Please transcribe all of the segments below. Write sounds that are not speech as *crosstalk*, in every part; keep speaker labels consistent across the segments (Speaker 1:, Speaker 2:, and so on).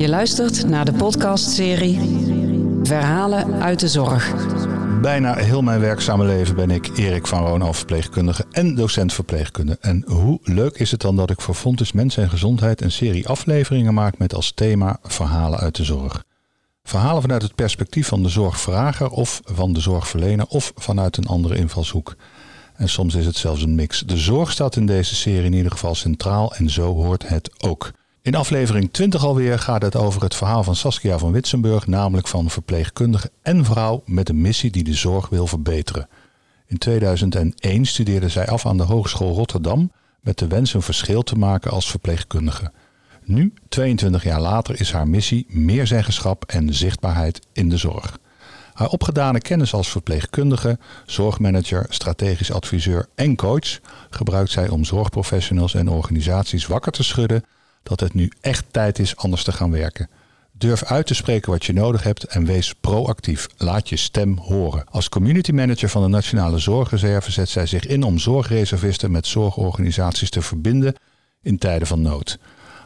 Speaker 1: Je luistert naar de podcastserie Verhalen uit de Zorg.
Speaker 2: Bijna heel mijn werkzame leven ben ik Erik van Roon, verpleegkundige en docent verpleegkunde. En hoe leuk is het dan dat ik voor Fontes Mens en Gezondheid een serie afleveringen maak met als thema Verhalen uit de Zorg. Verhalen vanuit het perspectief van de zorgvrager of van de zorgverlener of vanuit een andere invalshoek. En soms is het zelfs een mix. De zorg staat in deze serie in ieder geval centraal en zo hoort het ook. In aflevering 20 alweer gaat het over het verhaal van Saskia van Witsenburg, namelijk van verpleegkundige en vrouw met een missie die de zorg wil verbeteren. In 2001 studeerde zij af aan de Hogeschool Rotterdam met de wens een verschil te maken als verpleegkundige. Nu, 22 jaar later, is haar missie meer zeggenschap en zichtbaarheid in de zorg. Haar opgedane kennis als verpleegkundige, zorgmanager, strategisch adviseur en coach gebruikt zij om zorgprofessionals en organisaties wakker te schudden dat het nu echt tijd is anders te gaan werken. Durf uit te spreken wat je nodig hebt en wees proactief. Laat je stem horen. Als community manager van de Nationale Zorgreserve zet zij zich in om zorgreservisten met zorgorganisaties te verbinden in tijden van nood.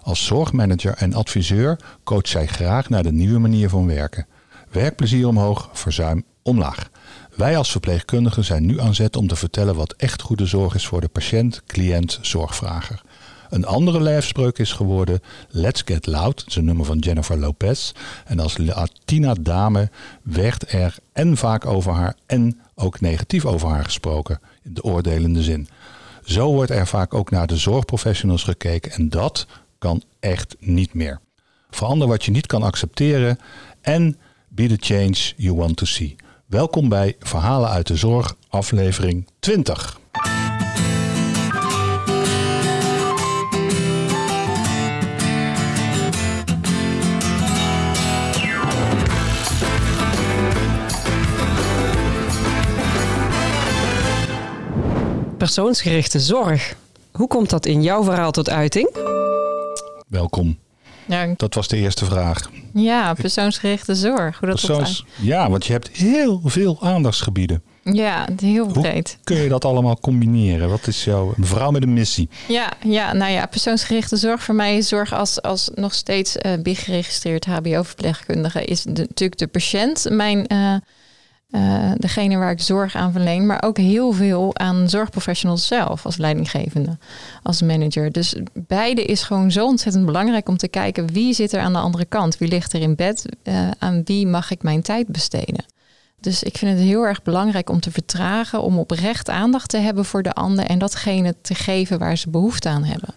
Speaker 2: Als zorgmanager en adviseur coacht zij graag naar de nieuwe manier van werken. Werkplezier omhoog, verzuim omlaag. Wij als verpleegkundigen zijn nu aan zet om te vertellen wat echt goede zorg is voor de patiënt, cliënt, zorgvrager. Een andere lijfspreuk is geworden Let's Get Loud, dat is een nummer van Jennifer Lopez. En als Latina dame werd er en vaak over haar en ook negatief over haar gesproken, in de oordelende zin. Zo wordt er vaak ook naar de zorgprofessionals gekeken en dat kan echt niet meer. Verander wat je niet kan accepteren en be the change you want to see. Welkom bij Verhalen uit de Zorg, aflevering 20.
Speaker 1: Persoonsgerichte zorg. Hoe komt dat in jouw verhaal tot uiting?
Speaker 2: Welkom.
Speaker 3: Ja,
Speaker 2: Dat was de eerste vraag.
Speaker 3: ja persoonsgerichte zorg. Hoe dat tot
Speaker 2: Persoons, ja, want je hebt heel veel aandachtsgebieden.
Speaker 3: Ja, heel
Speaker 2: Hoe
Speaker 3: breed.
Speaker 2: kun je dat allemaal combineren? Wat is jouw een vrouw met een missie?
Speaker 3: Ja, ja, nou ja, persoonsgerichte zorg voor mij is zorg als, als nog steeds eh BIG geregistreerd HBO-verpleegkundige is de, natuurlijk de patiënt mijn eh, eh, degene waar ik zorg aan verleen, maar ook heel veel aan zorgprofessionals zelf als leidinggevende, als manager. Dus beide is gewoon zo ontzettend belangrijk om te kijken wie zit er aan de andere kant, wie ligt er in bed, eh, aan wie mag ik mijn tijd besteden. Dus ik vind het heel erg belangrijk om te vertragen, om oprecht aandacht te hebben voor de ander en datgene te geven waar ze behoefte aan hebben.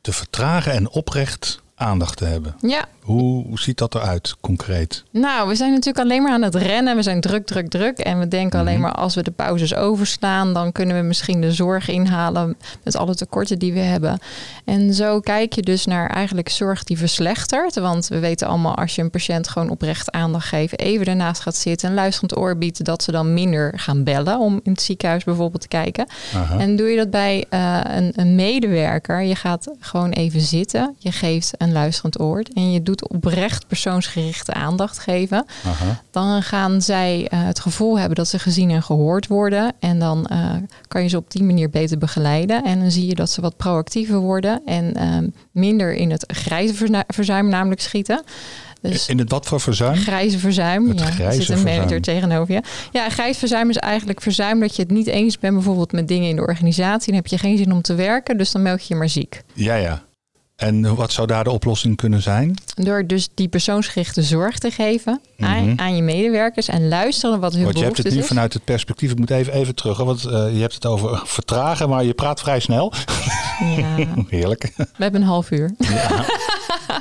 Speaker 2: Te vertragen en oprecht aandacht te hebben.
Speaker 3: Ja,
Speaker 2: Hoe, hoe ziet dat eruit concreet?
Speaker 3: nou, we zijn natuurlijk alleen maar aan het rennen. We zijn druk, druk, druk. En we denken alleen
Speaker 2: Mhm.
Speaker 3: maar als we de pauzes overslaan, dan kunnen we misschien de zorg inhalen met alle tekorten die we hebben. En zo kijk je dus naar eigenlijk zorg die verslechtert. Want we weten allemaal, als je een patiënt gewoon oprecht aandacht geeft, even ernaast gaat zitten, een luisterend oor biedt, dat ze dan minder gaan bellen om in het ziekenhuis bijvoorbeeld te kijken.
Speaker 2: Aha.
Speaker 3: En doe je dat bij eh, een, een medewerker? Je gaat gewoon even zitten. Je geeft een luisterend oor. En je doet oprecht persoonsgerichte aandacht geven.
Speaker 2: Aha.
Speaker 3: Dan gaan zij eh, het gevoel hebben dat ze gezien en gehoord worden. En dan eh, kan je ze op die manier beter begeleiden. En dan zie je dat ze wat proactiever worden. En ehm, minder in het grijze verzuim namelijk schieten. Dus
Speaker 2: In het wat voor verzuim?
Speaker 3: Grijze verzuim.
Speaker 2: Het
Speaker 3: ja,
Speaker 2: grijze
Speaker 3: zit een manager
Speaker 2: verzuim.
Speaker 3: tegenover je. Ja, grijs verzuim is eigenlijk verzuim dat je het niet eens bent bijvoorbeeld met dingen in de organisatie. Dan heb je geen zin om te werken, dus dan meld je je maar ziek.
Speaker 2: Ja, ja. En wat zou daar de oplossing kunnen zijn?
Speaker 3: Door dus die persoonsgerichte zorg te geven aan,
Speaker 2: Mhm.
Speaker 3: aan je medewerkers en luisteren wat hun
Speaker 2: Want je hebt het nu
Speaker 3: is.
Speaker 2: vanuit het perspectief. Ik moet even, even terug, want eh, je hebt het over *laughs* vertragen, maar je praat vrij snel.
Speaker 3: Ja, *laughs*
Speaker 2: Heerlijk.
Speaker 3: we hebben een half uur.
Speaker 2: Ja.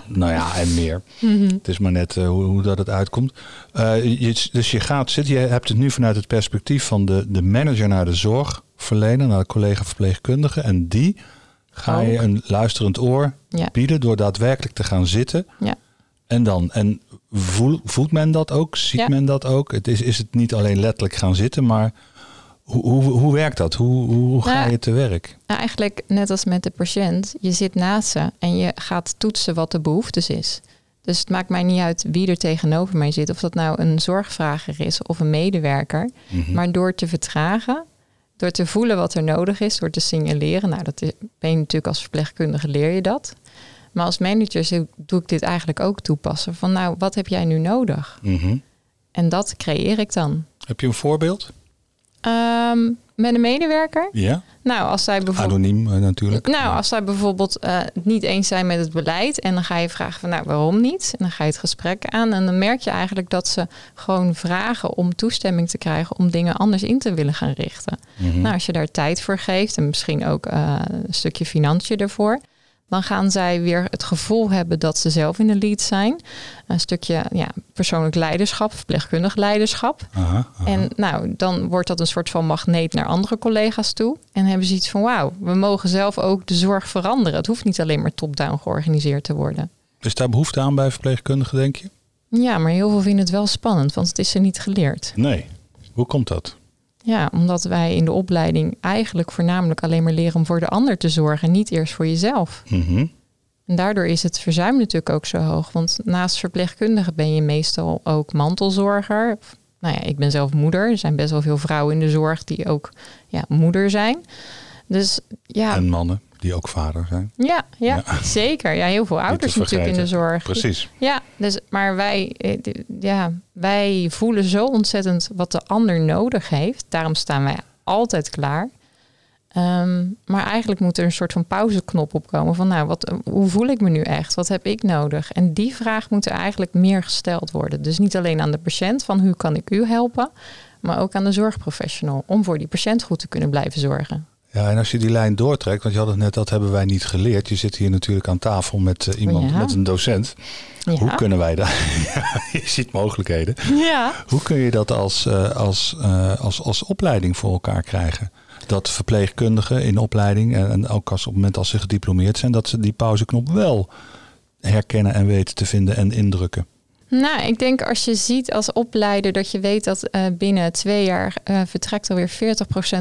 Speaker 2: nou ja, en meer.
Speaker 3: Mhm.
Speaker 2: Het is maar net eh, hoe, hoe dat het uitkomt. Eh, je, dus je gaat zitten, je hebt het nu vanuit het perspectief van de, de manager naar de zorgverlener, naar de collega verpleegkundige. En die ga je een luisterend oor
Speaker 3: Ja.
Speaker 2: bieden door daadwerkelijk te gaan zitten.
Speaker 3: Ja.
Speaker 2: En dan, en voel, voelt men dat ook? Ziet
Speaker 3: Ja.
Speaker 2: men dat ook? Het is, is het niet alleen letterlijk gaan zitten, maar hoe, hoe, hoe werkt dat? Hoe, hoe, ga
Speaker 3: Nou,
Speaker 2: je te werk?
Speaker 3: Nou, eigenlijk net als met de patiënt. Je zit naast ze en je gaat toetsen wat de behoeftes is. Dus het maakt mij niet uit wie er tegenover mij zit. Of dat nou een zorgvrager is of een medewerker.
Speaker 2: Mhm.
Speaker 3: Maar door te vertragen, door te voelen wat er nodig is, door te signaleren. Nou, dat ben je natuurlijk als verpleegkundige leer je dat. Maar als manager doe ik dit eigenlijk ook toepassen. Van nou, wat heb jij nu nodig?
Speaker 2: Mhm.
Speaker 3: En dat creëer ik dan.
Speaker 2: Heb je een voorbeeld?
Speaker 3: Ehm, met een medewerker?
Speaker 2: Ja.
Speaker 3: Nou, als zij bijvoorbeeld.
Speaker 2: Anoniem eh, natuurlijk.
Speaker 3: Nou, als zij bijvoorbeeld eh, niet eens zijn met het beleid en dan ga je vragen van nou waarom niet? En dan ga je het gesprek aan en dan merk je eigenlijk dat ze gewoon vragen om toestemming te krijgen om dingen anders in te willen gaan richten.
Speaker 2: Mhm.
Speaker 3: Nou, als je daar tijd voor geeft en misschien ook eh, een stukje financiën ervoor, dan gaan zij weer het gevoel hebben dat ze zelf in de lead zijn. Een stukje ja, persoonlijk leiderschap, verpleegkundig leiderschap.
Speaker 2: Aha, aha.
Speaker 3: En nou, dan wordt dat een soort van magneet naar andere collega's toe. En hebben ze iets van, wauw, we mogen zelf ook de zorg veranderen. Het hoeft niet alleen maar top-down georganiseerd te worden.
Speaker 2: Is daar behoefte aan bij verpleegkundigen, denk je?
Speaker 3: Ja, maar heel veel vinden het wel spannend, want het is ze niet geleerd.
Speaker 2: Nee. Hoe komt dat?
Speaker 3: Ja, omdat wij in de opleiding eigenlijk voornamelijk alleen maar leren om voor de ander te zorgen, niet eerst voor jezelf.
Speaker 2: Mhm.
Speaker 3: En daardoor is het verzuim natuurlijk ook zo hoog. Want naast verpleegkundige ben je meestal ook mantelzorger. Nou ja, ik ben zelf moeder. Er zijn best wel veel vrouwen in de zorg die ook ja, moeder zijn. Dus ja,
Speaker 2: En mannen die ook vader zijn.
Speaker 3: ja, ja,
Speaker 2: Ja. *laughs*
Speaker 3: zeker. Ja, heel veel ouders natuurlijk in de zorg.
Speaker 2: Precies.
Speaker 3: Ja, dus, maar wij, eh, ja, wij voelen zo ontzettend wat de ander nodig heeft. Daarom staan wij altijd klaar. Ehm, maar eigenlijk moet er een soort van pauzeknop opkomen van, nou, wat, hoe voel ik me nu echt? Wat heb ik nodig? En die vraag moet er eigenlijk meer gesteld worden. Dus niet alleen aan de patiënt van hoe kan ik u helpen, maar ook aan de zorgprofessional om voor die patiënt goed te kunnen blijven zorgen.
Speaker 2: Ja, en als je die lijn doortrekt, want je had het net, dat hebben wij niet geleerd. Je zit hier natuurlijk aan tafel met eh, iemand,
Speaker 3: Ja.
Speaker 2: met een docent.
Speaker 3: Ja,
Speaker 2: Hoe kunnen wij dat? *laughs* je ziet mogelijkheden.
Speaker 3: ja.
Speaker 2: Hoe kun je dat als, eh, als, eh, als, als opleiding voor elkaar krijgen? Dat verpleegkundigen in opleiding, en, en ook als op het moment als ze gediplomeerd zijn, dat ze die pauzeknop wel herkennen en weten te vinden en indrukken.
Speaker 3: Nou, ik denk als je ziet als opleider dat je weet dat eh, binnen twee jaar eh, vertrekt alweer 40%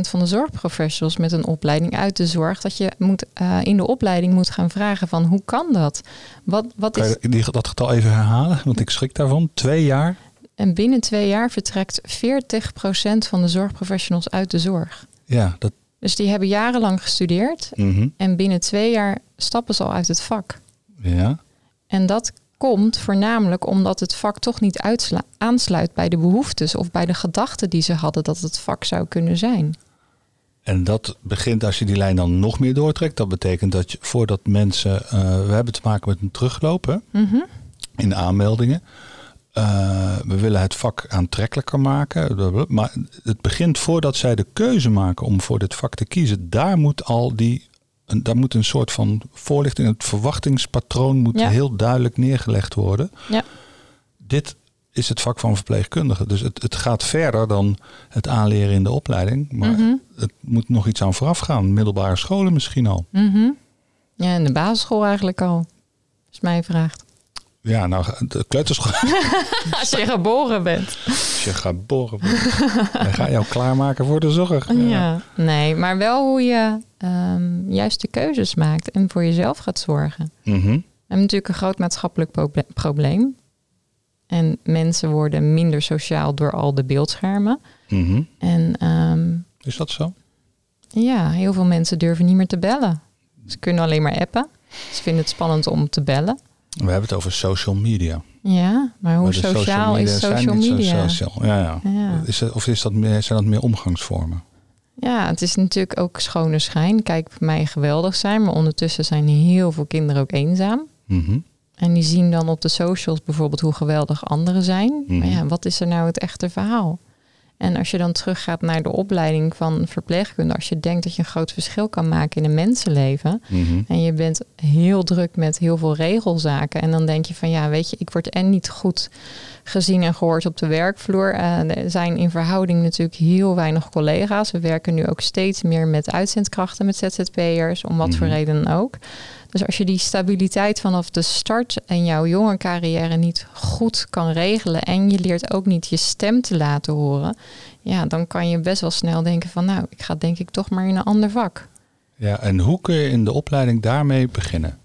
Speaker 3: van de zorgprofessionals met een opleiding uit de zorg, dat je moet, eh, in de opleiding moet gaan vragen van hoe kan dat? Wat, wat
Speaker 2: Kan
Speaker 3: is,
Speaker 2: je die, dat getal even herhalen? Want ik schrik daarvan. Twee jaar?
Speaker 3: en binnen twee jaar vertrekt 40% van de zorgprofessionals uit de zorg.
Speaker 2: Ja, dat.
Speaker 3: Dus die hebben jarenlang gestudeerd
Speaker 2: mhm.
Speaker 3: en binnen twee jaar stappen ze al uit het vak.
Speaker 2: Ja.
Speaker 3: En dat komt voornamelijk omdat het vak toch niet uitsla- aansluit bij de behoeftes of bij de gedachten die ze hadden dat het vak zou kunnen zijn.
Speaker 2: En dat begint als je die lijn dan nog meer doortrekt. Dat betekent dat je voordat mensen. eh, we hebben te maken met een teruglopen
Speaker 3: Mhm.
Speaker 2: in aanmeldingen. Eh, we willen het vak aantrekkelijker maken. Maar het begint voordat zij de keuze maken om voor dit vak te kiezen. Daar moet al die. Een- Daar moet een soort van voorlichting, het verwachtingspatroon moet
Speaker 3: Ja.
Speaker 2: heel duidelijk neergelegd worden.
Speaker 3: Ja.
Speaker 2: Dit is het vak van verpleegkundige. Dus het, het gaat verder dan het aanleren in de opleiding. Maar
Speaker 3: Mhm.
Speaker 2: het moet nog iets aan vooraf gaan. Middelbare scholen misschien al.
Speaker 3: Mhm. Ja, in de basisschool eigenlijk al. Als mij vraagt.
Speaker 2: Ja, nou, de kleuterschool. *laughs*
Speaker 3: Als je geboren bent.
Speaker 2: Als je geboren wordt, dan ga je jou klaarmaken voor de zorg.
Speaker 3: Ja. Nee, maar wel hoe je ehm, juist de keuzes maakt en voor jezelf gaat zorgen.
Speaker 2: Mhm.
Speaker 3: We hebben natuurlijk een groot maatschappelijk proble- probleem. En mensen worden minder sociaal door al de beeldschermen.
Speaker 2: Mhm.
Speaker 3: En ehm,
Speaker 2: Is dat zo?
Speaker 3: ja, heel veel mensen durven niet meer te bellen. Ze kunnen alleen maar appen. Ze vinden het spannend om te bellen.
Speaker 2: We hebben het over social media.
Speaker 3: Ja, maar hoe
Speaker 2: Maar
Speaker 3: sociaal is social media?
Speaker 2: Ja, ja.
Speaker 3: Ja.
Speaker 2: Is het, of is dat meer, zijn dat meer omgangsvormen?
Speaker 3: Ja, het is natuurlijk ook schone schijn. Kijk, voor mij geweldig zijn, maar ondertussen zijn heel veel kinderen ook eenzaam.
Speaker 2: Mhm.
Speaker 3: En die zien dan op de socials bijvoorbeeld hoe geweldig anderen zijn.
Speaker 2: Mhm.
Speaker 3: Maar ja, wat is er nou het echte verhaal? En als je dan teruggaat naar de opleiding van verpleegkunde, als je denkt dat je een groot verschil kan maken in een mensenleven.
Speaker 2: Mhm.
Speaker 3: En je bent heel druk met heel veel regelzaken. En dan denk je van ja, weet je, ik word en niet goed gezien en gehoord op de werkvloer. Eh, er zijn in verhouding natuurlijk heel weinig collega's. We werken nu ook steeds meer met uitzendkrachten, met ZZP'ers, om wat voor
Speaker 2: Mhm.
Speaker 3: reden dan ook. Dus als je die stabiliteit vanaf de start en jouw jonge carrière niet goed kan regelen en je leert ook niet je stem te laten horen, ja, dan kan je best wel snel denken van nou, ik ga denk ik toch maar in een ander vak.
Speaker 2: Ja, en hoe kun je in de opleiding daarmee beginnen?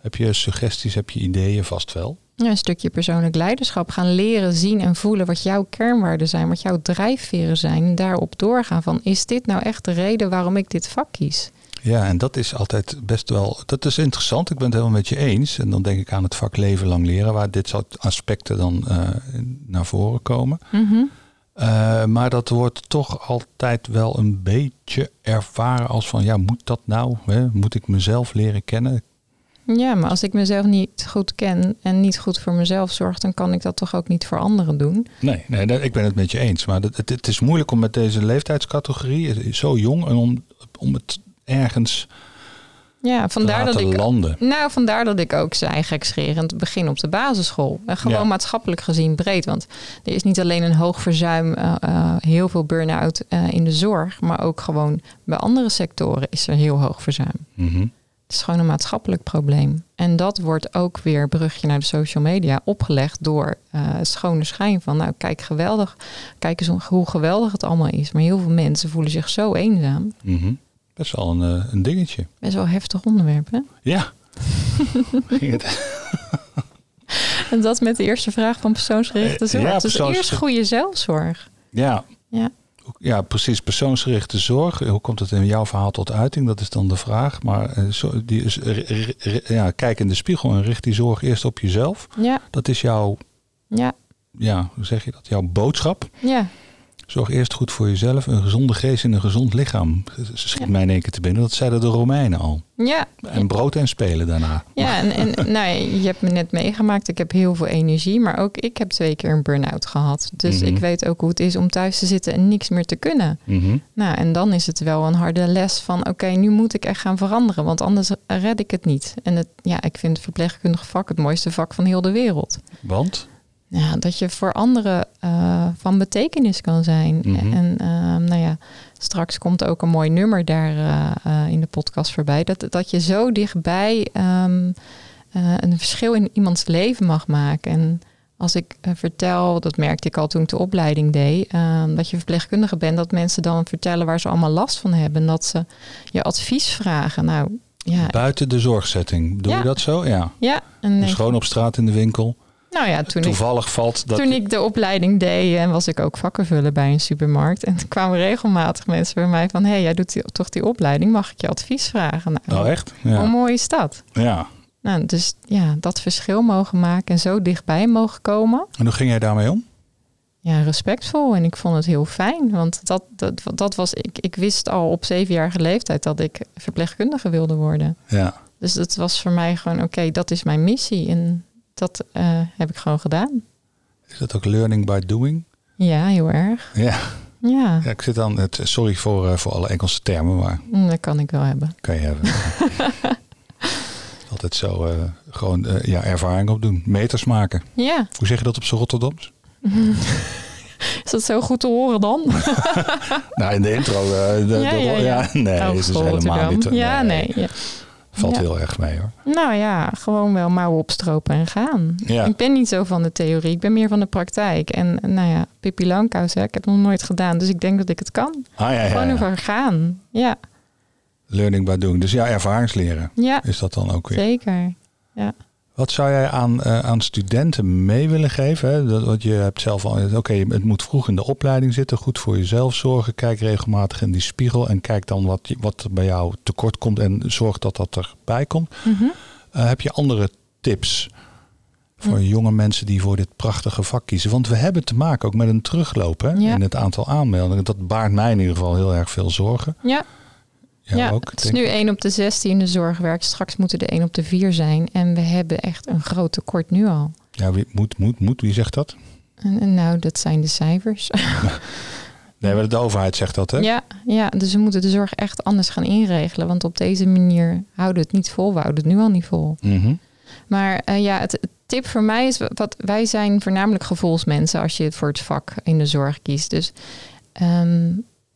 Speaker 2: Heb je suggesties, heb je ideeën vast wel?
Speaker 3: Ja, een stukje persoonlijk leiderschap. Gaan leren, zien en voelen wat jouw kernwaarden zijn, wat jouw drijfveren zijn. En daarop doorgaan van, is dit nou echt de reden waarom ik dit vak kies?
Speaker 2: Ja, en dat is altijd best wel. Dat is interessant. Ik ben het helemaal met je eens. En dan denk ik aan het vak leven lang leren, waar dit soort aspecten dan uh, naar voren komen.
Speaker 3: Mhm.
Speaker 2: Uh, maar dat wordt toch altijd wel een beetje ervaren als van ja, moet dat nou? Hè? Moet ik mezelf leren kennen?
Speaker 3: Ja, maar als ik mezelf niet goed ken en niet goed voor mezelf zorg, dan kan ik dat toch ook niet voor anderen doen.
Speaker 2: Nee, nee ik ben het met je eens. Maar het, het is moeilijk om met deze leeftijdscategorie, zo jong, en om, om het ergens
Speaker 3: ja, vandaar dat ik,
Speaker 2: landen.
Speaker 3: Nou, vandaar dat ik ook zei, gekscherend, begin op de basisschool. En gewoon maatschappelijk gezien breed. Want er is niet alleen een hoog verzuim, uh, uh, heel veel burn-out uh, in de zorg, maar ook gewoon bij andere sectoren is er heel hoog verzuim.
Speaker 2: Mm -hmm.
Speaker 3: Het is gewoon een maatschappelijk probleem. En dat wordt ook weer, brugje naar de social media, opgelegd door schone schijn van, nou kijk geweldig, kijk eens hoe geweldig het allemaal is. Maar heel veel mensen voelen zich zo eenzaam.
Speaker 2: Mm -hmm. Best wel een, uh, een dingetje.
Speaker 3: Best wel heftig onderwerp, hè?
Speaker 2: Ja. *laughs* Ging het?
Speaker 3: en dat met de eerste vraag van persoonsgerichte zorg.
Speaker 2: Ja,
Speaker 3: dus eerst goede zelfzorg.
Speaker 2: Ja.
Speaker 3: Ja.
Speaker 2: Ja, precies. Persoonsgerichte zorg. Hoe komt het in jouw verhaal tot uiting? Dat is dan de vraag. Maar zo, die is, ja, kijk in de spiegel en richt die zorg eerst op jezelf.
Speaker 3: Ja.
Speaker 2: Dat is jouw,
Speaker 3: ja.
Speaker 2: ja, hoe zeg je dat? Jouw boodschap.
Speaker 3: Ja.
Speaker 2: Zorg eerst goed voor jezelf. Een gezonde geest en een gezond lichaam. Ze schiet mij in één keer te binnen. Dat zeiden de Romeinen al.
Speaker 3: Ja.
Speaker 2: En brood en spelen daarna.
Speaker 3: Ja, en, en nou, je hebt me net meegemaakt. Ik heb heel veel energie. Maar ook ik heb twee keer een burn-out gehad. Dus
Speaker 2: Mhm.
Speaker 3: ik weet ook hoe het is om thuis te zitten en niks meer te kunnen.
Speaker 2: Mhm.
Speaker 3: Nou, en dan is het wel een harde les van... oké, nu moet ik echt gaan veranderen. Want anders red ik het niet. En het, ja, ik vind het verpleegkundig vak het mooiste vak van heel de wereld.
Speaker 2: Want?
Speaker 3: Ja, dat je voor anderen uh, van betekenis kan zijn.
Speaker 2: Mhm.
Speaker 3: En uh, nou ja, straks komt ook een mooi nummer daar uh, in de podcast voorbij. Dat, dat je zo dichtbij um, een verschil in iemands leven mag maken. En als ik vertel, dat merkte ik al toen ik de opleiding deed, ehm, dat je verpleegkundige bent, dat mensen dan vertellen waar ze allemaal last van hebben. Dat ze je advies vragen. Nou, ja.
Speaker 2: Buiten de zorgsetting, doe
Speaker 3: Ja.
Speaker 2: je dat zo? Ja.
Speaker 3: Ja, en
Speaker 2: Dus gewoon op straat in de winkel.
Speaker 3: Nou ja, toen ik,
Speaker 2: Toevallig valt dat.
Speaker 3: Toen ik de opleiding deed en was ik ook vakkenvuller bij een supermarkt. En toen kwamen regelmatig mensen bij mij van... hé, hey, jij doet die, toch die opleiding, mag ik je advies vragen? Nou,
Speaker 2: Oh, echt?
Speaker 3: Hoe
Speaker 2: Ja.
Speaker 3: mooi is dat?
Speaker 2: ja.
Speaker 3: Nou, dus ja, dat verschil mogen maken en zo dichtbij mogen komen.
Speaker 2: En hoe ging jij daarmee om?
Speaker 3: Ja, respectvol. En ik vond het heel fijn. Want dat, dat, dat was, ik, ik wist al op zevenjarige leeftijd dat ik verpleegkundige wilde worden.
Speaker 2: Ja.
Speaker 3: Dus het was voor mij gewoon, oké, dat is mijn missie. En dat eh, heb ik gewoon gedaan.
Speaker 2: Is dat ook learning by doing?
Speaker 3: Ja, heel erg.
Speaker 2: Ja.
Speaker 3: Ja,
Speaker 2: ja ik zit aan het. Sorry voor, eh, voor alle Engelse termen, maar
Speaker 3: mm, dat kan ik wel hebben.
Speaker 2: kan je hebben. *laughs* Altijd zo eh, gewoon ja, ervaring opdoen. Meters maken.
Speaker 3: Ja,
Speaker 2: Hoe zeg je dat op z'n Rotterdams? *laughs*
Speaker 3: is dat zo goed te horen dan? *laughs*
Speaker 2: Nou, in de intro. de-
Speaker 3: Ja,
Speaker 2: de-
Speaker 3: ja, ja.
Speaker 2: nee,
Speaker 3: Oh,
Speaker 2: het is
Speaker 3: school
Speaker 2: helemaal niet.
Speaker 3: Ja, nee.
Speaker 2: Valt
Speaker 3: Ja.
Speaker 2: heel erg mee hoor.
Speaker 3: Nou ja, gewoon wel mouwen opstropen en gaan.
Speaker 2: Ja.
Speaker 3: Ik ben niet zo van de theorie, ik ben meer van de praktijk. En nou ja, Pippi Langkous, hè, ik heb het nog nooit gedaan, dus ik denk dat ik het kan.
Speaker 2: Ah ja, ja,
Speaker 3: Gewoon
Speaker 2: ja.
Speaker 3: over gaan. Ja,
Speaker 2: Learning by doing. Dus ja, ervaringsleren
Speaker 3: ja
Speaker 2: is dat dan ook weer.
Speaker 3: zeker.
Speaker 2: Wat zou jij aan, eh, aan studenten mee willen geven? Hè? Dat, want je hebt zelf al, oké, het moet vroeg in de opleiding zitten, goed voor jezelf zorgen. Kijk regelmatig in die spiegel en kijk dan wat, wat er bij jou tekort komt en zorg dat dat erbij komt.
Speaker 3: Mhm.
Speaker 2: Eh, heb je andere tips voor jonge mensen die voor dit prachtige vak kiezen? Want we hebben te maken ook met een terugloop hè,
Speaker 3: Ja.
Speaker 2: in het aantal aanmeldingen. Dat baart mij in ieder geval heel erg veel zorgen.
Speaker 3: Ja,
Speaker 2: Ja,
Speaker 3: ja
Speaker 2: ook.
Speaker 3: het is nu
Speaker 2: ik.
Speaker 3: 1 op de 16 in de zorg werkt. Straks moeten er 1 op de 4 zijn. En we hebben echt een groot tekort nu al.
Speaker 2: Ja, wie, moet, moet, moet. Wie zegt dat?
Speaker 3: En, en nou, dat zijn de cijfers. *laughs*
Speaker 2: Nee, maar de overheid zegt dat, hè?
Speaker 3: Ja, ja, dus we moeten de zorg echt anders gaan inregelen. Want op deze manier houden we het niet vol. We houden het nu al niet vol.
Speaker 2: Mhm.
Speaker 3: Maar eh, ja, het, het tip voor mij is... Wat, wij zijn voornamelijk gevoelsmensen als je voor het vak in de zorg kiest. Dus ehm,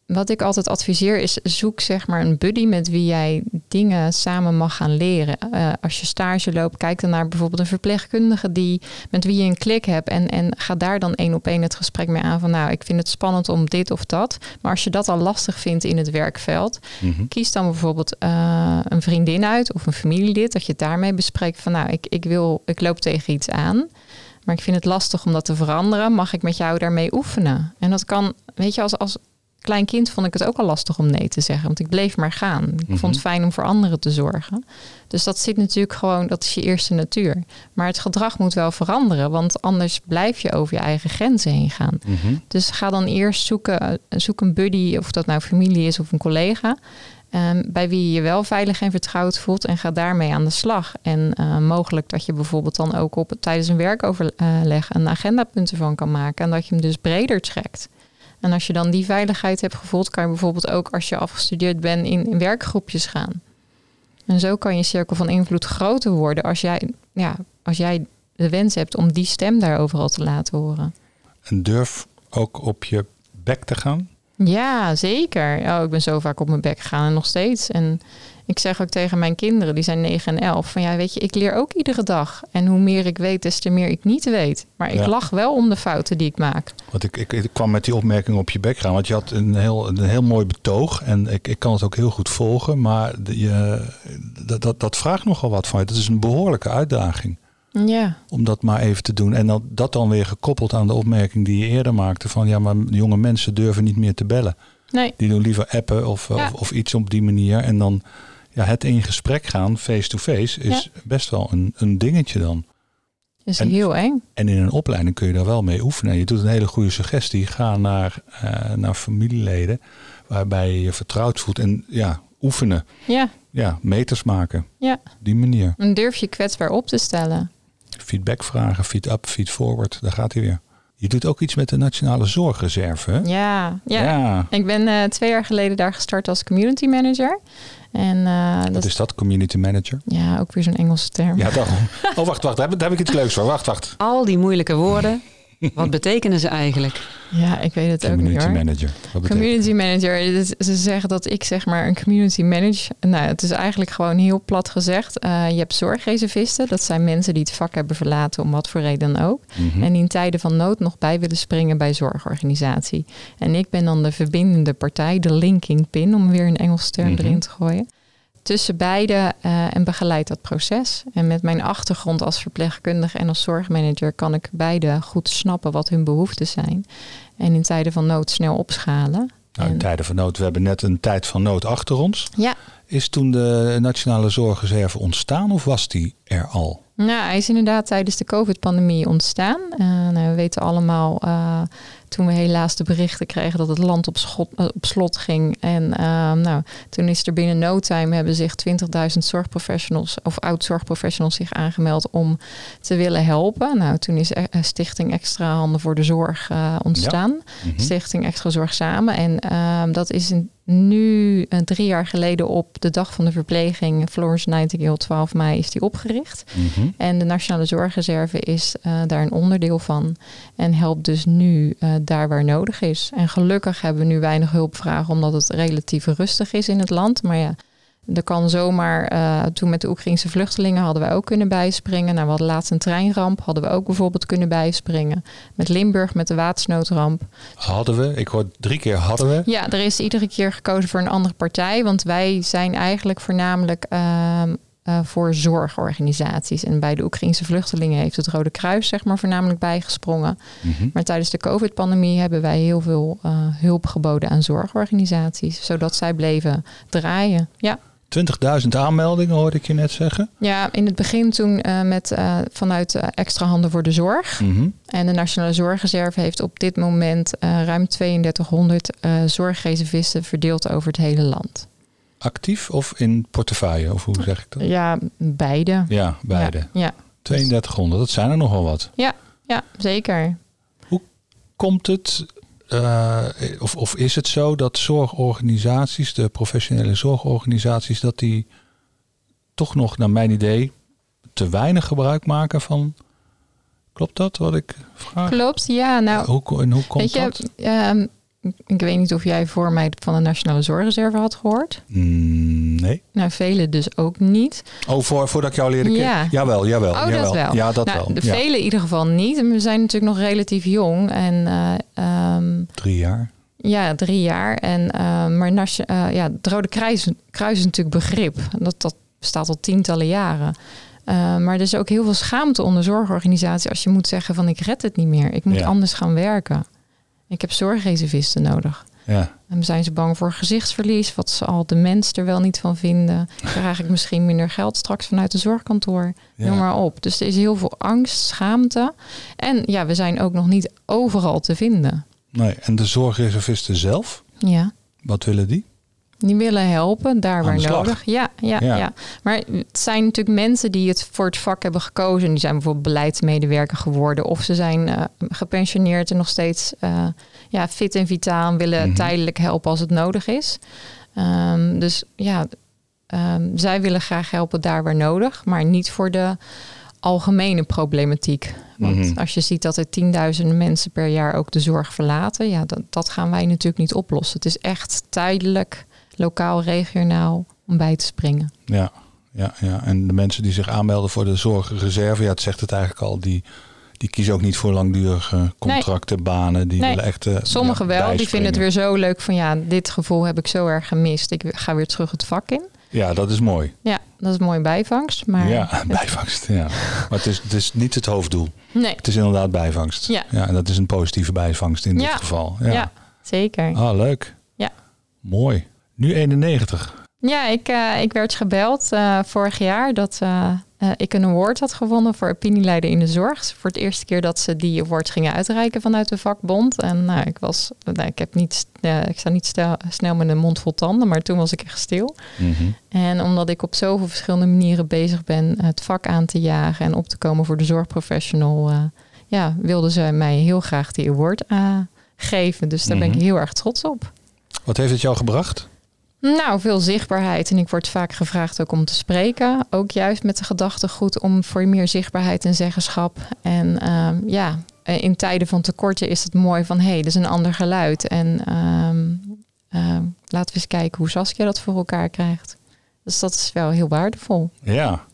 Speaker 3: wat ik altijd adviseer is... zoek zeg maar een buddy met wie jij dingen samen mag gaan leren. Eh, als je stage loopt, kijk dan naar bijvoorbeeld een verpleegkundige... Die, met wie je een klik hebt. En, en ga daar dan één op één het gesprek mee aan van... nou, ik vind het spannend om dit of dat. Maar als je dat al lastig vindt in het werkveld...
Speaker 2: Mhm.
Speaker 3: Kies dan bijvoorbeeld eh, een vriendin uit of een familielid, dat je het daarmee bespreekt van nou, ik, ik wil, ik loop tegen iets aan, maar ik vind het lastig om dat te veranderen. Mag ik met jou daarmee oefenen? En dat kan, weet je, als, als klein kind vond ik het ook al lastig om nee te zeggen. Want ik bleef maar gaan. Ik vond
Speaker 2: Mhm.
Speaker 3: het fijn om voor anderen te zorgen. Dus dat zit natuurlijk gewoon, dat is je eerste natuur. Maar het gedrag moet wel veranderen. Want anders blijf je over je eigen grenzen heen gaan.
Speaker 2: Mhm.
Speaker 3: Dus ga dan eerst zoeken, zoek een buddy, of dat nou familie is of een collega. ehm, bij wie je je wel veilig en vertrouwd voelt en ga daarmee aan de slag. En eh, mogelijk dat je bijvoorbeeld dan ook op tijdens een werkoverleg een agendapunt ervan kan maken. En dat je hem dus breder trekt. En als je dan die veiligheid hebt gevoeld, kan je bijvoorbeeld ook als je afgestudeerd bent in, in werkgroepjes gaan. En zo kan je cirkel van invloed groter worden als jij, ja, als jij de wens hebt om die stem daar overal te laten horen.
Speaker 2: En durf ook op je bek te gaan.
Speaker 3: Ja, zeker. Oh, ik ben zo vaak op mijn bek gegaan en nog steeds. En ik zeg ook tegen mijn kinderen, die zijn 9 en 11, van ja, weet je, ik leer ook iedere dag. En hoe meer ik weet, des te meer ik niet weet. Maar ik
Speaker 2: Ja.
Speaker 3: lach wel om de fouten die ik maak.
Speaker 2: Want ik, ik, ik kwam met die opmerking op je bek gaan. Want je had een heel, een heel mooi betoog. En ik, ik kan het ook heel goed volgen. Maar je, dat, dat, dat vraagt nogal wat van je. Dat is een behoorlijke uitdaging.
Speaker 3: Ja,
Speaker 2: Om dat maar even te doen. En dan, dat dan weer gekoppeld aan de opmerking die je eerder maakte. Van ja, maar jonge mensen durven niet meer te bellen.
Speaker 3: nee,
Speaker 2: Die doen liever appen of,
Speaker 3: Ja.
Speaker 2: of, of iets op die manier. En dan ja, het in gesprek gaan, face-to-face, is best wel een, een dingetje dan.
Speaker 3: is
Speaker 2: En-
Speaker 3: heel eng.
Speaker 2: En in een opleiding kun je daar wel mee oefenen. Je doet een hele goede suggestie. Ga naar, eh, naar familieleden waarbij je je vertrouwd voelt. En ja, oefenen.
Speaker 3: Ja,
Speaker 2: Ja, meters maken.
Speaker 3: ja.
Speaker 2: Die manier.
Speaker 3: En durf je kwetsbaar op te stellen.
Speaker 2: Feedback vragen, feed up, feed forward. Daar gaat hij weer. Je doet ook iets met de Nationale Zorgreserve. Hè?
Speaker 3: Ja, ja.
Speaker 2: ja.
Speaker 3: Ik ben eh, twee jaar geleden daar gestart als community manager. En eh,
Speaker 2: Wat
Speaker 3: dat
Speaker 2: is dat? Community manager?
Speaker 3: ja, ook weer zo'n Engelse term.
Speaker 2: Ja, daarom. Oh, wacht, wacht. Daar heb, daar heb ik iets leuks voor. Wacht, wacht.
Speaker 1: Al die moeilijke woorden, *laughs* wat betekenen ze eigenlijk?
Speaker 3: Ja, ik weet het ook niet
Speaker 2: Community
Speaker 3: hoor.
Speaker 2: manager.
Speaker 3: Community manager, dus ze zeggen dat ik zeg maar een community manage. Nou, het is eigenlijk gewoon heel plat gezegd. Eh, je hebt zorgreservisten, dat zijn mensen die het vak hebben verlaten om wat voor reden dan ook.
Speaker 2: Mhm.
Speaker 3: En die in tijden van nood nog bij willen springen bij zorgorganisatie. En ik ben dan de verbindende partij, de linking pin, om weer een Engelse term
Speaker 2: Mhm.
Speaker 3: erin te gooien. Tussen beide eh, en begeleid dat proces. En met mijn achtergrond als verpleegkundige en als zorgmanager kan ik beide goed snappen wat hun behoeften zijn. En in tijden van nood snel opschalen.
Speaker 2: Nou, in
Speaker 3: En-
Speaker 2: tijden van nood. We hebben net een tijd van nood achter ons.
Speaker 3: Ja,
Speaker 2: Is toen de Nationale Zorgreserve ontstaan of was die er al?
Speaker 3: Nou, hij is inderdaad tijdens de COVID-pandemie ontstaan. Eh, nou, we weten allemaal, eh, toen we helaas de berichten kregen dat het land op, schot, eh, op slot ging. En eh, nou, toen is er binnen no time hebben zich 20.000 zorgprofessionals of oud-zorgprofessionals zich aangemeld om te willen helpen. Nou, toen is eh, Stichting Extra Handen voor de Zorg eh, ontstaan.
Speaker 2: Mhm.
Speaker 3: Stichting Extra Zorg Samen. En ehm, dat is in, nu drie jaar geleden op de dag van de verpleging, Florence Nightingale, 12 mei, is die opgericht.
Speaker 2: Mhm.
Speaker 3: En de Nationale Zorgreserve is daar een onderdeel van. En helpt dus nu eh, daar waar nodig is. En gelukkig hebben we nu weinig hulpvragen, omdat het relatief rustig is in het land. Maar ja, er kan zomaar, eh, toen met de Oekraïnse vluchtelingen hadden wij ook kunnen bijspringen. Nou, we hadden laatst een treinramp, hadden we ook bijvoorbeeld kunnen bijspringen. Met Limburg, met de watersnoodramp.
Speaker 2: Hadden we, ik hoor drie keer hadden we.
Speaker 3: Ja, er is iedere keer gekozen voor een andere partij. Want wij zijn eigenlijk voornamelijk ehm, eh, voor zorgorganisaties. En bij de Oekraïnse vluchtelingen heeft het Rode Kruis zeg maar voornamelijk bijgesprongen.
Speaker 2: Mhm.
Speaker 3: Maar tijdens de COVID-pandemie hebben wij heel veel eh, hulp geboden aan zorgorganisaties. Zodat zij bleven draaien. Ja.
Speaker 2: 20.000 aanmeldingen hoorde ik je net zeggen.
Speaker 3: Ja, in het begin toen eh, met, vanuit Extra Handen voor de Zorg.
Speaker 2: Mhm.
Speaker 3: En de Nationale Zorgreserve heeft op dit moment ruim 3200 eh zorgreservisten verdeeld over het hele land.
Speaker 2: Actief of in portefeuille? Of hoe zeg ik dat?
Speaker 3: Ja, beide.
Speaker 2: Ja, beide.
Speaker 3: Ja, ja,
Speaker 2: 3200, dat zijn er nogal wat.
Speaker 3: ja, zeker.
Speaker 2: Komt het, eh, of, of is het zo dat zorgorganisaties, de professionele zorgorganisaties, dat die toch nog, naar mijn idee, te weinig gebruik maken van. Klopt dat wat ik vraag?
Speaker 3: Klopt, ja. Nou,
Speaker 2: hoe, en hoe komt
Speaker 3: weet je,
Speaker 2: dat?
Speaker 3: ehm, ik weet niet of jij voor mij van de Nationale Zorgreserve had gehoord.
Speaker 2: Mm, nee.
Speaker 3: Nou, velen dus ook niet.
Speaker 2: Oh, voor, voordat ik jou leerde kennen?
Speaker 3: Ja.
Speaker 2: Jawel, jawel.
Speaker 3: Oh, dat wel.
Speaker 2: Ja, dat
Speaker 3: nou,
Speaker 2: wel.
Speaker 3: De
Speaker 2: Ja.
Speaker 3: velen in ieder geval niet. En we zijn natuurlijk nog relatief jong. En eh, ehm,
Speaker 2: Drie jaar.
Speaker 3: ja, drie jaar. En, ehm, maar eh, ja, het Rode Kruis, Kruis is natuurlijk begrip. Dat, dat bestaat al tientallen jaren. Eh, maar er is ook heel veel schaamte onder zorgorganisaties als je moet zeggen van ik red het niet meer. Ik moet
Speaker 2: Ja.
Speaker 3: anders gaan werken. Ik heb zorgreservisten nodig.
Speaker 2: Ja.
Speaker 3: En zijn ze bang voor gezichtsverlies? Wat zal de mens er wel niet van vinden? *laughs* Krijg ik misschien minder geld straks vanuit de zorgkantoor?
Speaker 2: Ja.
Speaker 3: Noem maar op. Dus er is heel veel angst, schaamte. En ja, we zijn ook nog niet overal te vinden.
Speaker 2: Nee, en de zorgreservisten zelf,
Speaker 3: Ja.
Speaker 2: wat willen die?
Speaker 3: Die willen helpen, daar
Speaker 2: Aan
Speaker 3: waar nodig. Ja, ja,
Speaker 2: Ja.
Speaker 3: ja, Maar het zijn natuurlijk mensen die het voor het vak hebben gekozen. Die zijn bijvoorbeeld beleidsmedewerker geworden. Of ze zijn eh, gepensioneerd en nog steeds eh, ja, fit en vitaal. En willen
Speaker 2: Mhm.
Speaker 3: tijdelijk helpen als het nodig is. Ehm, dus ja, ehm, zij willen graag helpen daar waar nodig. Maar niet voor de algemene problematiek. Want
Speaker 2: Mhm.
Speaker 3: als je ziet dat er tienduizenden mensen per jaar ook de zorg verlaten. Ja, dat, dat gaan wij natuurlijk niet oplossen. Het is echt tijdelijk lokaal, regionaal om bij te springen.
Speaker 2: Ja, ja, ja. En de mensen die zich aanmelden voor de zorgreserve, ja, het zegt het eigenlijk al, die, die kiezen ook niet voor langdurige contracten, banen. Die
Speaker 3: Nee.
Speaker 2: willen echt. eh,
Speaker 3: Sommigen
Speaker 2: ja,
Speaker 3: wel, die vinden het weer zo leuk van ja, dit gevoel heb ik zo erg gemist. Ik ga weer terug het vak in.
Speaker 2: Ja, dat is mooi.
Speaker 3: Ja, dat is een mooie bijvangst. Maar
Speaker 2: Ja, *laughs* bijvangst. Ja. Maar het is, het is niet het hoofddoel.
Speaker 3: nee,
Speaker 2: Het is inderdaad bijvangst.
Speaker 3: Ja.
Speaker 2: en dat is een positieve bijvangst in dit
Speaker 3: Ja.
Speaker 2: geval.
Speaker 3: ja.
Speaker 2: Ja.
Speaker 3: zeker.
Speaker 2: Ah, leuk.
Speaker 3: Ja.
Speaker 2: Mooi. Nu 91.
Speaker 3: Ja, ik, eh, ik werd gebeld eh, vorig jaar dat eh, ik een award had gewonnen voor opinieleider in de zorg. Voor het eerste keer dat ze die award gingen uitreiken vanuit de vakbond. En nou, ik was, nou, ik heb niet, ik sta niet stel- snel met een mond vol tanden, maar toen was ik echt stil.
Speaker 2: Mhm.
Speaker 3: En omdat ik op zoveel verschillende manieren bezig ben het vak aan te jagen en op te komen voor de zorgprofessional, ja, wilden ze mij heel graag die award geven. Dus daar ben
Speaker 2: Mhm.
Speaker 3: ik heel erg trots op.
Speaker 2: Wat heeft het jou gebracht?
Speaker 3: Nou, veel zichtbaarheid. En ik word vaak gevraagd ook om te spreken. Ook juist met de gedachtegoed om voor meer zichtbaarheid en zeggenschap. En ehm, ja, eh, in tijden van tekorten is het mooi van... hé, hey, dit is een ander geluid. En ehm, ehm, laten we eens kijken hoe Saskia dat voor elkaar krijgt. Dus dat is wel heel waardevol.
Speaker 2: Ja.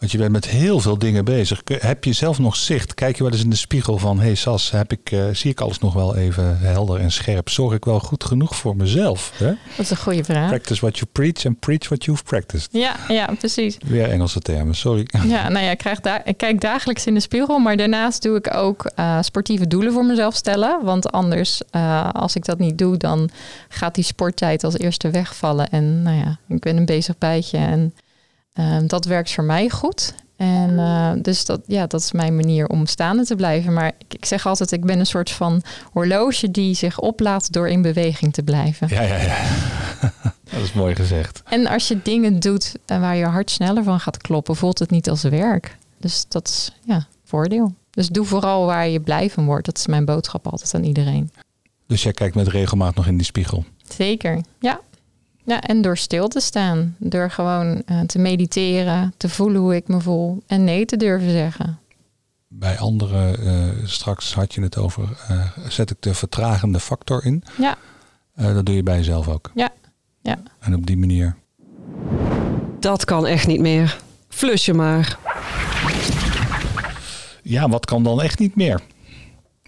Speaker 2: Want je bent met heel veel dingen bezig. Heb je zelf nog zicht? Kijk je wel eens in de spiegel van... hé hey Sas, heb ik, eh, zie ik alles nog wel even helder en scherp? Zorg ik wel goed genoeg voor mezelf? Hè?
Speaker 3: Dat is een goede vraag.
Speaker 2: Practice what you preach and preach what you've practiced.
Speaker 3: Ja, ja, precies.
Speaker 2: Weer Engelse termen, sorry.
Speaker 3: Ja, nou ja, ik, krijg da- ik kijk dagelijks in de spiegel, maar daarnaast doe ik ook eh, sportieve doelen voor mezelf stellen. Want anders, eh, als ik dat niet doe, dan gaat die sporttijd als eerste wegvallen. En nou ja, ik ben een bezig bijtje en eh, dat werkt voor mij goed. En eh, dus dat, ja, dat is mijn manier om staande te blijven. Maar ik, ik zeg altijd, ik ben een soort van horloge die zich oplaadt door in beweging te blijven.
Speaker 2: Ja, ja, ja. *laughs* Dat is mooi gezegd.
Speaker 3: En als je dingen doet eh, waar je hart sneller van gaat kloppen, voelt het niet als werk. Dus dat is ja, voordeel. Dus doe vooral waar je blij van wordt. Dat is mijn boodschap altijd aan iedereen.
Speaker 2: Dus jij kijkt met regelmaat nog in die spiegel.
Speaker 3: Zeker, ja. Ja, en door stil te staan. Door gewoon eh, te mediteren, te voelen hoe ik me voel. En nee te durven zeggen.
Speaker 2: Bij anderen, eh, straks had je het over, eh, zet ik de vertragende factor in.
Speaker 3: Ja.
Speaker 2: Eh, dat doe je bij jezelf ook.
Speaker 3: Ja, ja.
Speaker 2: En op die manier.
Speaker 1: Dat kan echt niet meer. Flus je maar.
Speaker 2: Ja, wat kan dan echt niet meer?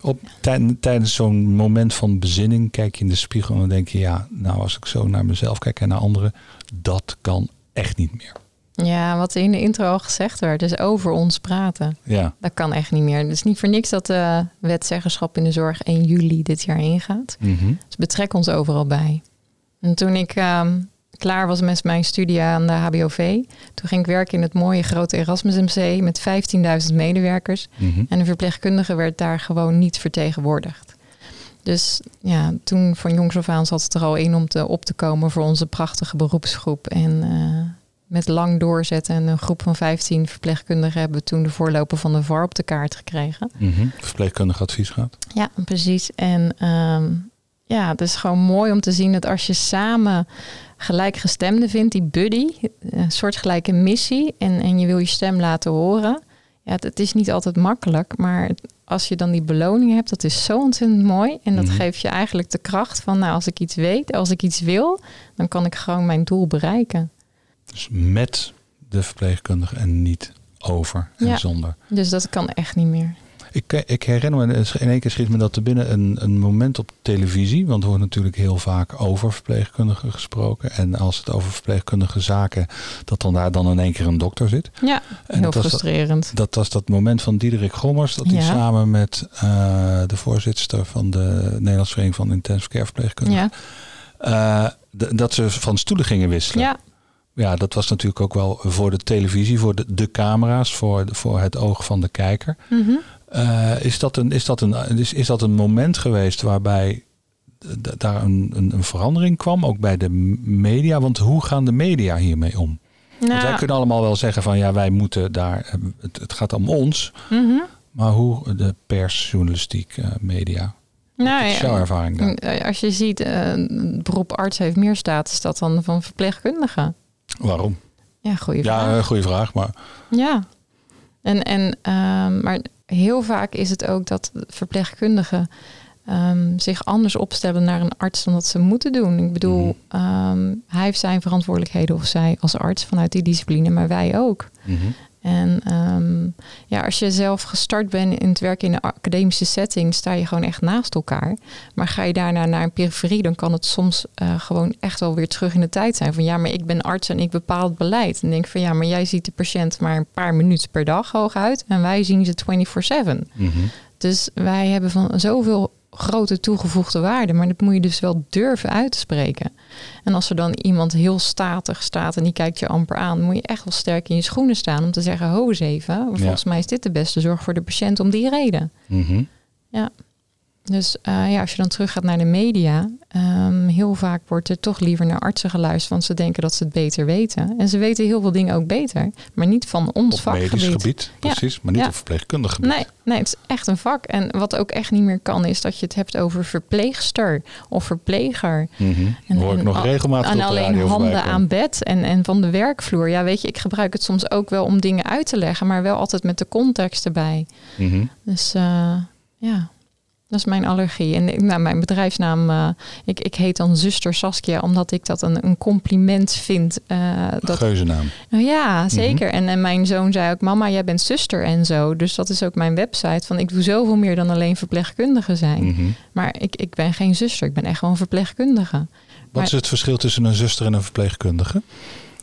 Speaker 2: Op, tij- tijdens zo'n moment van bezinning kijk je in de spiegel en dan denk je, ja, nou als ik zo naar mezelf kijk en naar anderen, dat kan echt niet meer.
Speaker 3: Ja, wat in de intro al gezegd werd, dus over ons praten.
Speaker 2: Ja,
Speaker 3: Dat kan echt niet meer. Het is niet voor niks dat de wetzeggenschap in de zorg 1 juli dit jaar ingaat.
Speaker 2: Mhm.
Speaker 3: Dus betrek ons overal bij. En toen ik ehm, klaar was met mijn studie aan de HBOV, toen ging ik werken in het mooie grote Erasmus MC met 15.000 medewerkers.
Speaker 2: Mhm.
Speaker 3: En de verpleegkundige werd daar gewoon niet vertegenwoordigd. Dus ja, toen van jongs af aan zat het er al in om te, op te komen voor onze prachtige beroepsgroep. En eh, met lang doorzetten en een groep van 15 verpleegkundigen hebben we toen de voorloper van de VAR op de kaart gekregen.
Speaker 2: Mhm. verpleegkundig advies gaat.
Speaker 3: Ja, precies. En ehm, ja, het is gewoon mooi om te zien dat als je samen gelijkgestemden vindt, die buddy, een soortgelijke missie, en, en je wil je stem laten horen. Ja, het, het is niet altijd makkelijk, maar als je dan die beloning hebt, dat is zo ontzettend mooi. En dat
Speaker 2: Mhm.
Speaker 3: geeft je eigenlijk de kracht van, nou, als ik iets weet, als ik iets wil, dan kan ik gewoon mijn doel bereiken.
Speaker 2: Dus met de verpleegkundige en niet over en
Speaker 3: Ja.
Speaker 2: zonder.
Speaker 3: Dus dat kan echt niet meer.
Speaker 2: Ik, ik herinner me, in één keer schiet me dat er binnen een, een moment op televisie, want er wordt natuurlijk heel vaak over verpleegkundigen gesproken. En als het over verpleegkundige zaken, dat dan daar dan in één keer een dokter zit.
Speaker 3: Ja,
Speaker 2: En
Speaker 3: heel
Speaker 2: dat was
Speaker 3: frustrerend.
Speaker 2: Dat was dat moment van Diederik Gommers, dat hij samen met eh, de voorzitter van de Nederlandse Vereniging van Intensive Care Verpleegkundigen,
Speaker 3: Ja,
Speaker 2: eh, dat ze van stoelen gingen wisselen.
Speaker 3: ja,
Speaker 2: Ja, dat was natuurlijk ook wel voor de televisie, voor de, de camera's, voor, de- voor het oog van de kijker.
Speaker 3: mhm.
Speaker 2: Eh, is, dat een, is, dat een, is, is dat een moment geweest waarbij daar een, een, een verandering kwam, ook bij de media? Want hoe gaan de media hiermee om? Want wij
Speaker 3: Nou,
Speaker 2: kunnen allemaal wel zeggen van ja, wij moeten daar, eh, het, het gaat om ons.
Speaker 3: mhm.
Speaker 2: Maar hoe de pers, journalistiek, eh, media?
Speaker 3: nou
Speaker 2: is jouw ervaring daar?
Speaker 3: eh, als je ziet, het beroep arts heeft meer status dat dan van verpleegkundige.
Speaker 2: Waarom?
Speaker 3: Ja, goede vraag.
Speaker 2: Ja, goede vraag. Maar
Speaker 3: Ja, en, en, ehm, maar heel vaak is het ook dat verpleegkundigen ehm, zich anders opstellen naar een arts dan dat ze moeten doen. Ik bedoel,
Speaker 2: Mhm.
Speaker 3: ehm, hij heeft zijn verantwoordelijkheden of zij als arts vanuit die discipline, maar wij ook.
Speaker 2: mhm.
Speaker 3: En ehm, ja, als je zelf gestart bent in het werken in een academische setting, sta je gewoon echt naast elkaar. Maar ga je daarna naar een periferie, dan kan het soms eh, gewoon echt wel weer terug in de tijd zijn. Van ja, maar ik ben arts en ik bepaal het beleid. En denk van ja, maar jij ziet de patiënt maar een paar minuten per dag hooguit. En wij zien ze 24-7.
Speaker 2: Mhm.
Speaker 3: Dus wij hebben van zoveel grote toegevoegde waarde, maar dat moet je dus wel durven uit te spreken. En als er dan iemand heel statig staat en die kijkt je amper aan, moet je echt wel sterk in je schoenen staan om te zeggen: ho eens even, volgens mij is dit de beste zorg voor de patiënt om die reden.
Speaker 2: Mhm.
Speaker 3: Dus eh, ja, als je dan teruggaat naar de media, ehm, heel vaak wordt er toch liever naar artsen geluisterd, want ze denken dat ze het beter weten. En ze weten heel veel dingen ook beter, maar niet van ons
Speaker 2: Op medisch
Speaker 3: vakgebied.
Speaker 2: gebied,
Speaker 3: Ja.
Speaker 2: precies. Maar niet
Speaker 3: Ja.
Speaker 2: op verpleegkundig gebied.
Speaker 3: Nee, nee, het is echt een vak. En wat ook echt niet meer kan, is dat je het hebt over verpleegster of verpleger.
Speaker 2: Mhm.
Speaker 3: En,
Speaker 2: hoor ik
Speaker 3: en
Speaker 2: nog regelmatig
Speaker 3: En alleen handen aan bed en, en van de werkvloer. Ja, weet je, ik gebruik het soms ook wel om dingen uit te leggen, maar wel altijd met de context erbij.
Speaker 2: Mhm.
Speaker 3: Dus eh, ja, dat is mijn allergie. En ik- nou, mijn bedrijfsnaam, eh, ik, ik heet dan zuster Saskia, omdat ik dat een, een compliment vind. eh, dat,
Speaker 2: Geuzennaam.
Speaker 3: nou ja, zeker. en, en mijn zoon zei ook, mama, jij bent zuster en zo. Dus dat is ook mijn website. Van ik doe zoveel meer dan alleen verpleegkundige zijn.
Speaker 2: Mhm.
Speaker 3: Maar ik, ik ben geen zuster, ik ben echt gewoon verpleegkundige.
Speaker 2: Wat
Speaker 3: Maar-
Speaker 2: is het verschil tussen een zuster en een verpleegkundige?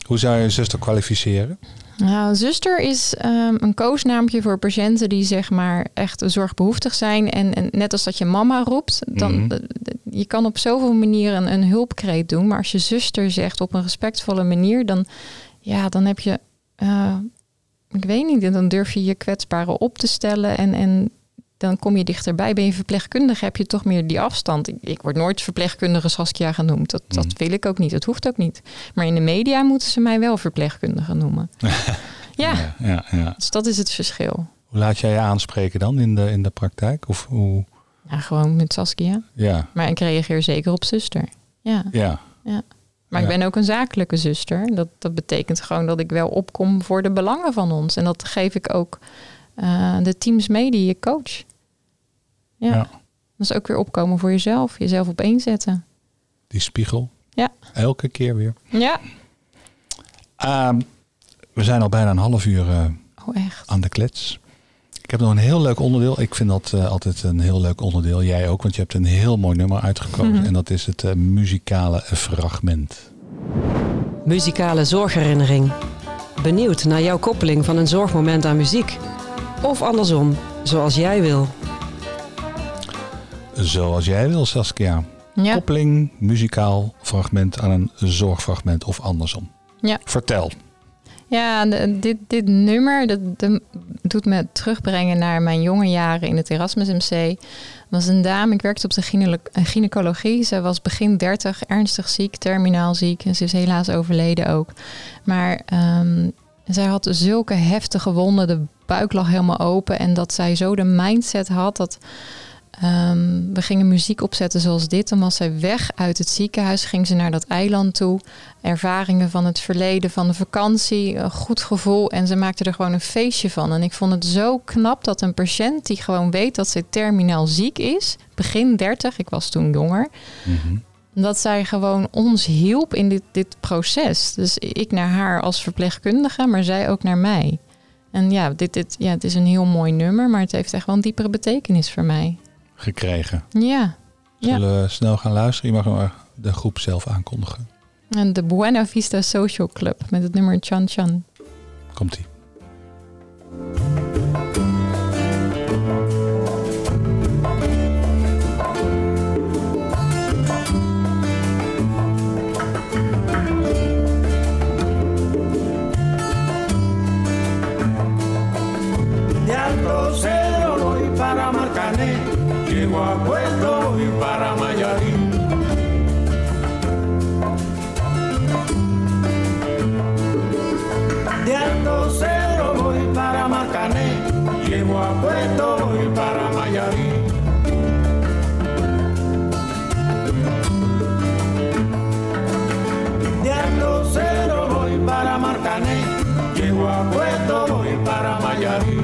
Speaker 2: Hoe zou je een zuster kwalificeren?
Speaker 3: Nou, zuster is ehm, een koosnaampje voor patiënten die zeg maar echt zorgbehoeftig zijn. En, en net als dat je mama roept, dan
Speaker 2: Mhm.
Speaker 3: eh, je kan op zoveel manieren een, een hulpkreet doen. Maar als je zuster zegt op een respectvolle manier, dan, ja, dan heb je, eh, ik weet niet, dan durf je je kwetsbare op te stellen en, en dan kom je dichterbij. Ben je verpleegkundige, heb je toch meer die afstand. Ik, ik word nooit verpleegkundige Saskia genoemd. Dat, dat
Speaker 2: Mhm.
Speaker 3: wil ik ook niet. Dat hoeft ook niet. Maar in de media moeten ze mij wel verpleegkundige noemen. *laughs* ja,
Speaker 2: ja, ja, ja.
Speaker 3: dus dat is het verschil.
Speaker 2: Hoe laat jij je aanspreken dan in de, in de praktijk? Of hoe?
Speaker 3: Ja, gewoon met Saskia.
Speaker 2: Ja,
Speaker 3: Maar ik reageer zeker op zuster. Ja.
Speaker 2: ja.
Speaker 3: Maar
Speaker 2: Ja.
Speaker 3: ik ben ook een zakelijke zuster. Dat, dat betekent gewoon dat ik wel opkom voor de belangen van ons. En dat geef ik ook eh, de teams mee die je coach. Ja.
Speaker 2: Ja.
Speaker 3: Dat is ook weer opkomen voor jezelf. Jezelf op één zetten.
Speaker 2: Die spiegel.
Speaker 3: Ja.
Speaker 2: Elke keer weer.
Speaker 3: Ja.
Speaker 2: Ehm, we zijn al bijna een half uur eh,
Speaker 3: Oh, echt.
Speaker 2: aan de klets. Ik heb nog een heel leuk onderdeel. Ik vind dat eh, altijd een heel leuk onderdeel. Jij ook, want je hebt een heel mooi nummer uitgekozen.
Speaker 3: Mhm.
Speaker 2: En dat is het eh, muzikale fragment.
Speaker 1: Muzikale zorgherinnering. Benieuwd naar jouw koppeling van een zorgmoment aan muziek? Of andersom, zoals jij wil.
Speaker 2: Zoals jij wil, Saskia.
Speaker 3: Ja.
Speaker 2: Koppeling, muzikaal fragment aan een zorgfragment of andersom.
Speaker 3: Ja.
Speaker 2: Vertel.
Speaker 3: Ja, de- dit, dit nummer dat, doet me terugbrengen naar mijn jonge jaren in het Erasmus MC. Dat was een dame, ik werkte op de gyne- eh, gynaecologie. Zij was begin 30, ernstig ziek, terminaal ziek. En ze is helaas overleden ook. Maar ehm, zij had zulke heftige wonden, de buik lag helemaal open. En dat zij zo de mindset had dat... ehm, we gingen muziek opzetten zoals dit. Dan was zij weg uit het ziekenhuis, ging ze naar dat eiland toe ervaringen van het verleden, van de vakantie, een goed gevoel. En ze maakte er gewoon een feestje van. En ik vond het zo knap dat een patiënt die gewoon weet dat ze terminaal ziek is, begin 30, ik was toen jonger,
Speaker 2: Mhm.
Speaker 3: dat zij gewoon ons hielp in dit, dit proces. Dus ik naar haar als verpleegkundige, maar zij ook naar mij. En ja, dit, dit, ja, het is een heel mooi nummer, maar het heeft echt wel een diepere betekenis voor mij.
Speaker 2: Gekregen.
Speaker 3: Ja.
Speaker 2: Zullen we snel gaan luisteren? Je mag maar de groep zelf aankondigen.
Speaker 3: En de Buena Vista Social Club met het nummer Chan Chan.
Speaker 2: Komt-ie.
Speaker 4: Y para Mayarín. De Alto Cedro voy para Marcané, llego a Puerto y para Mayarín. De Alto Cedro voy para Marcané, llego a Puerto voy para Mayarín.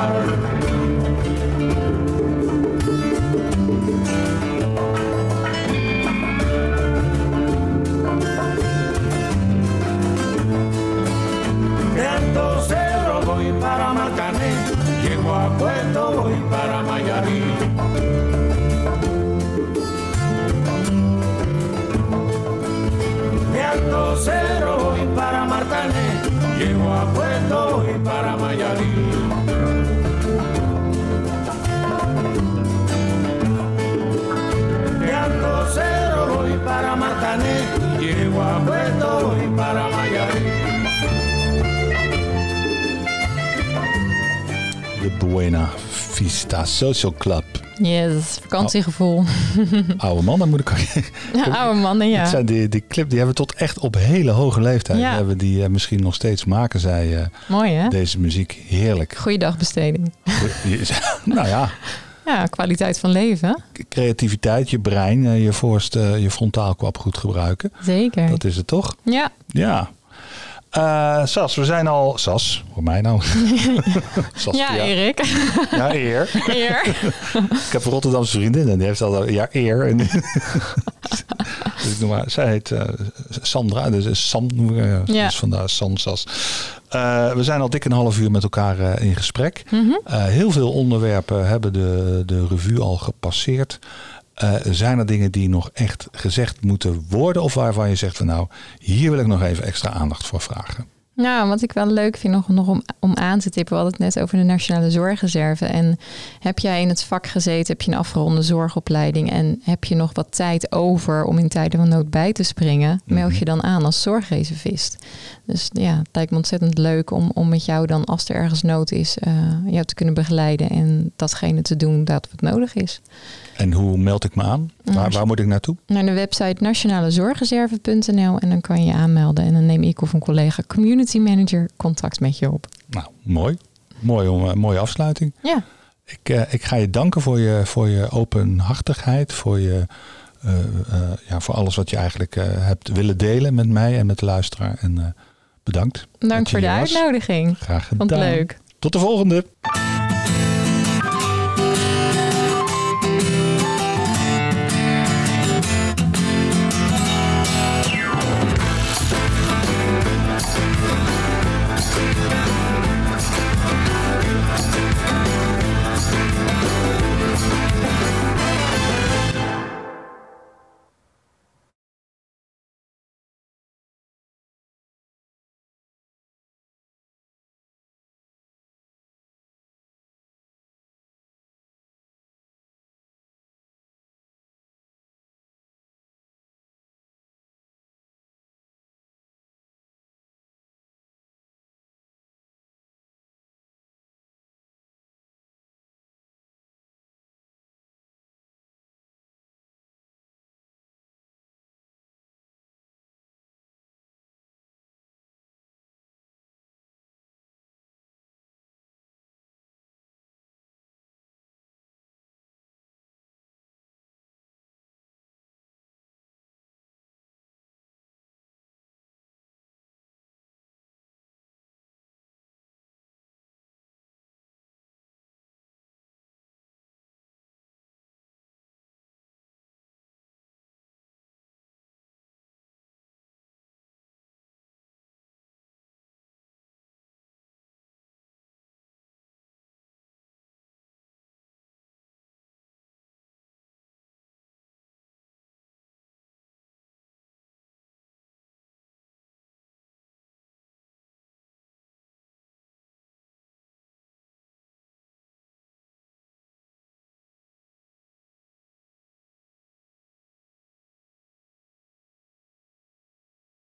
Speaker 2: power Vista Social Club.
Speaker 3: Yes, vakantiegevoel.
Speaker 2: Oude man, dan moet ik... *laughs*
Speaker 3: Ja, oude mannen, ja.
Speaker 2: zijn die, die clip die hebben we tot echt op hele hoge leeftijd.
Speaker 3: Ja.
Speaker 2: Hebben die eh, misschien nog steeds maken zij eh,
Speaker 3: Mooi hè?
Speaker 2: deze muziek heerlijk.
Speaker 3: Goeie dagbesteding. *laughs*
Speaker 2: nou ja,
Speaker 3: Ja, kwaliteit van leven.
Speaker 2: creativiteit, je brein, eh, je voorst, eh, je frontaalkwap goed gebruiken.
Speaker 3: Zeker.
Speaker 2: Dat is het toch?
Speaker 3: Ja,
Speaker 2: Ja. Eh, Sas, we zijn al... Sas, voor mij nou. *laughs* Sas,
Speaker 3: ja, Erik.
Speaker 2: Ja, eer.
Speaker 3: Eer.
Speaker 2: Ik heb een Rotterdamse vriendin en die heeft al ja eer. En *laughs* dus ik noem maar, zij heet eh, Sandra, dus Sam noem ik,
Speaker 3: Ja.
Speaker 2: dus vandaar San Sas. Eh, we zijn al dik een half uur met elkaar in gesprek.
Speaker 3: Mhm.
Speaker 2: Heel veel onderwerpen hebben de, de revue al gepasseerd. Eh, zijn er dingen die nog echt gezegd moeten worden? Of waarvan je zegt van nou, hier wil ik nog even extra aandacht voor vragen?
Speaker 3: Nou, wat ik wel leuk vind nog, nog om, om aan te tippen, we hadden het net over de Nationale Zorgreserve. En heb jij in het vak gezeten, heb je een afgeronde zorgopleiding en heb je nog wat tijd over om in tijden van nood bij te springen, meld je dan aan als zorgreservist. Dus ja, het lijkt me ontzettend leuk om, om met jou dan, als er ergens nood is, eh, jou te kunnen begeleiden en datgene te doen dat wat nodig is.
Speaker 2: En hoe meld ik me aan? Waar, waar moet ik naartoe?
Speaker 3: Naar de website nationalezorgreserve.nl en dan kan je je aanmelden. En dan neem ik of een collega community manager contact met je op.
Speaker 2: Nou, mooi. Mooi om, eh, mooie afsluiting.
Speaker 3: Ja,
Speaker 2: Ik, eh, ik ga je danken voor je, voor je openhartigheid, voor, je, eh, ja, voor alles wat je eigenlijk hebt willen delen met mij en met de luisteraar. En bedankt.
Speaker 3: dank voor de
Speaker 2: was.
Speaker 3: uitnodiging.
Speaker 2: Graag gedaan.
Speaker 3: Vond leuk.
Speaker 2: Tot de volgende.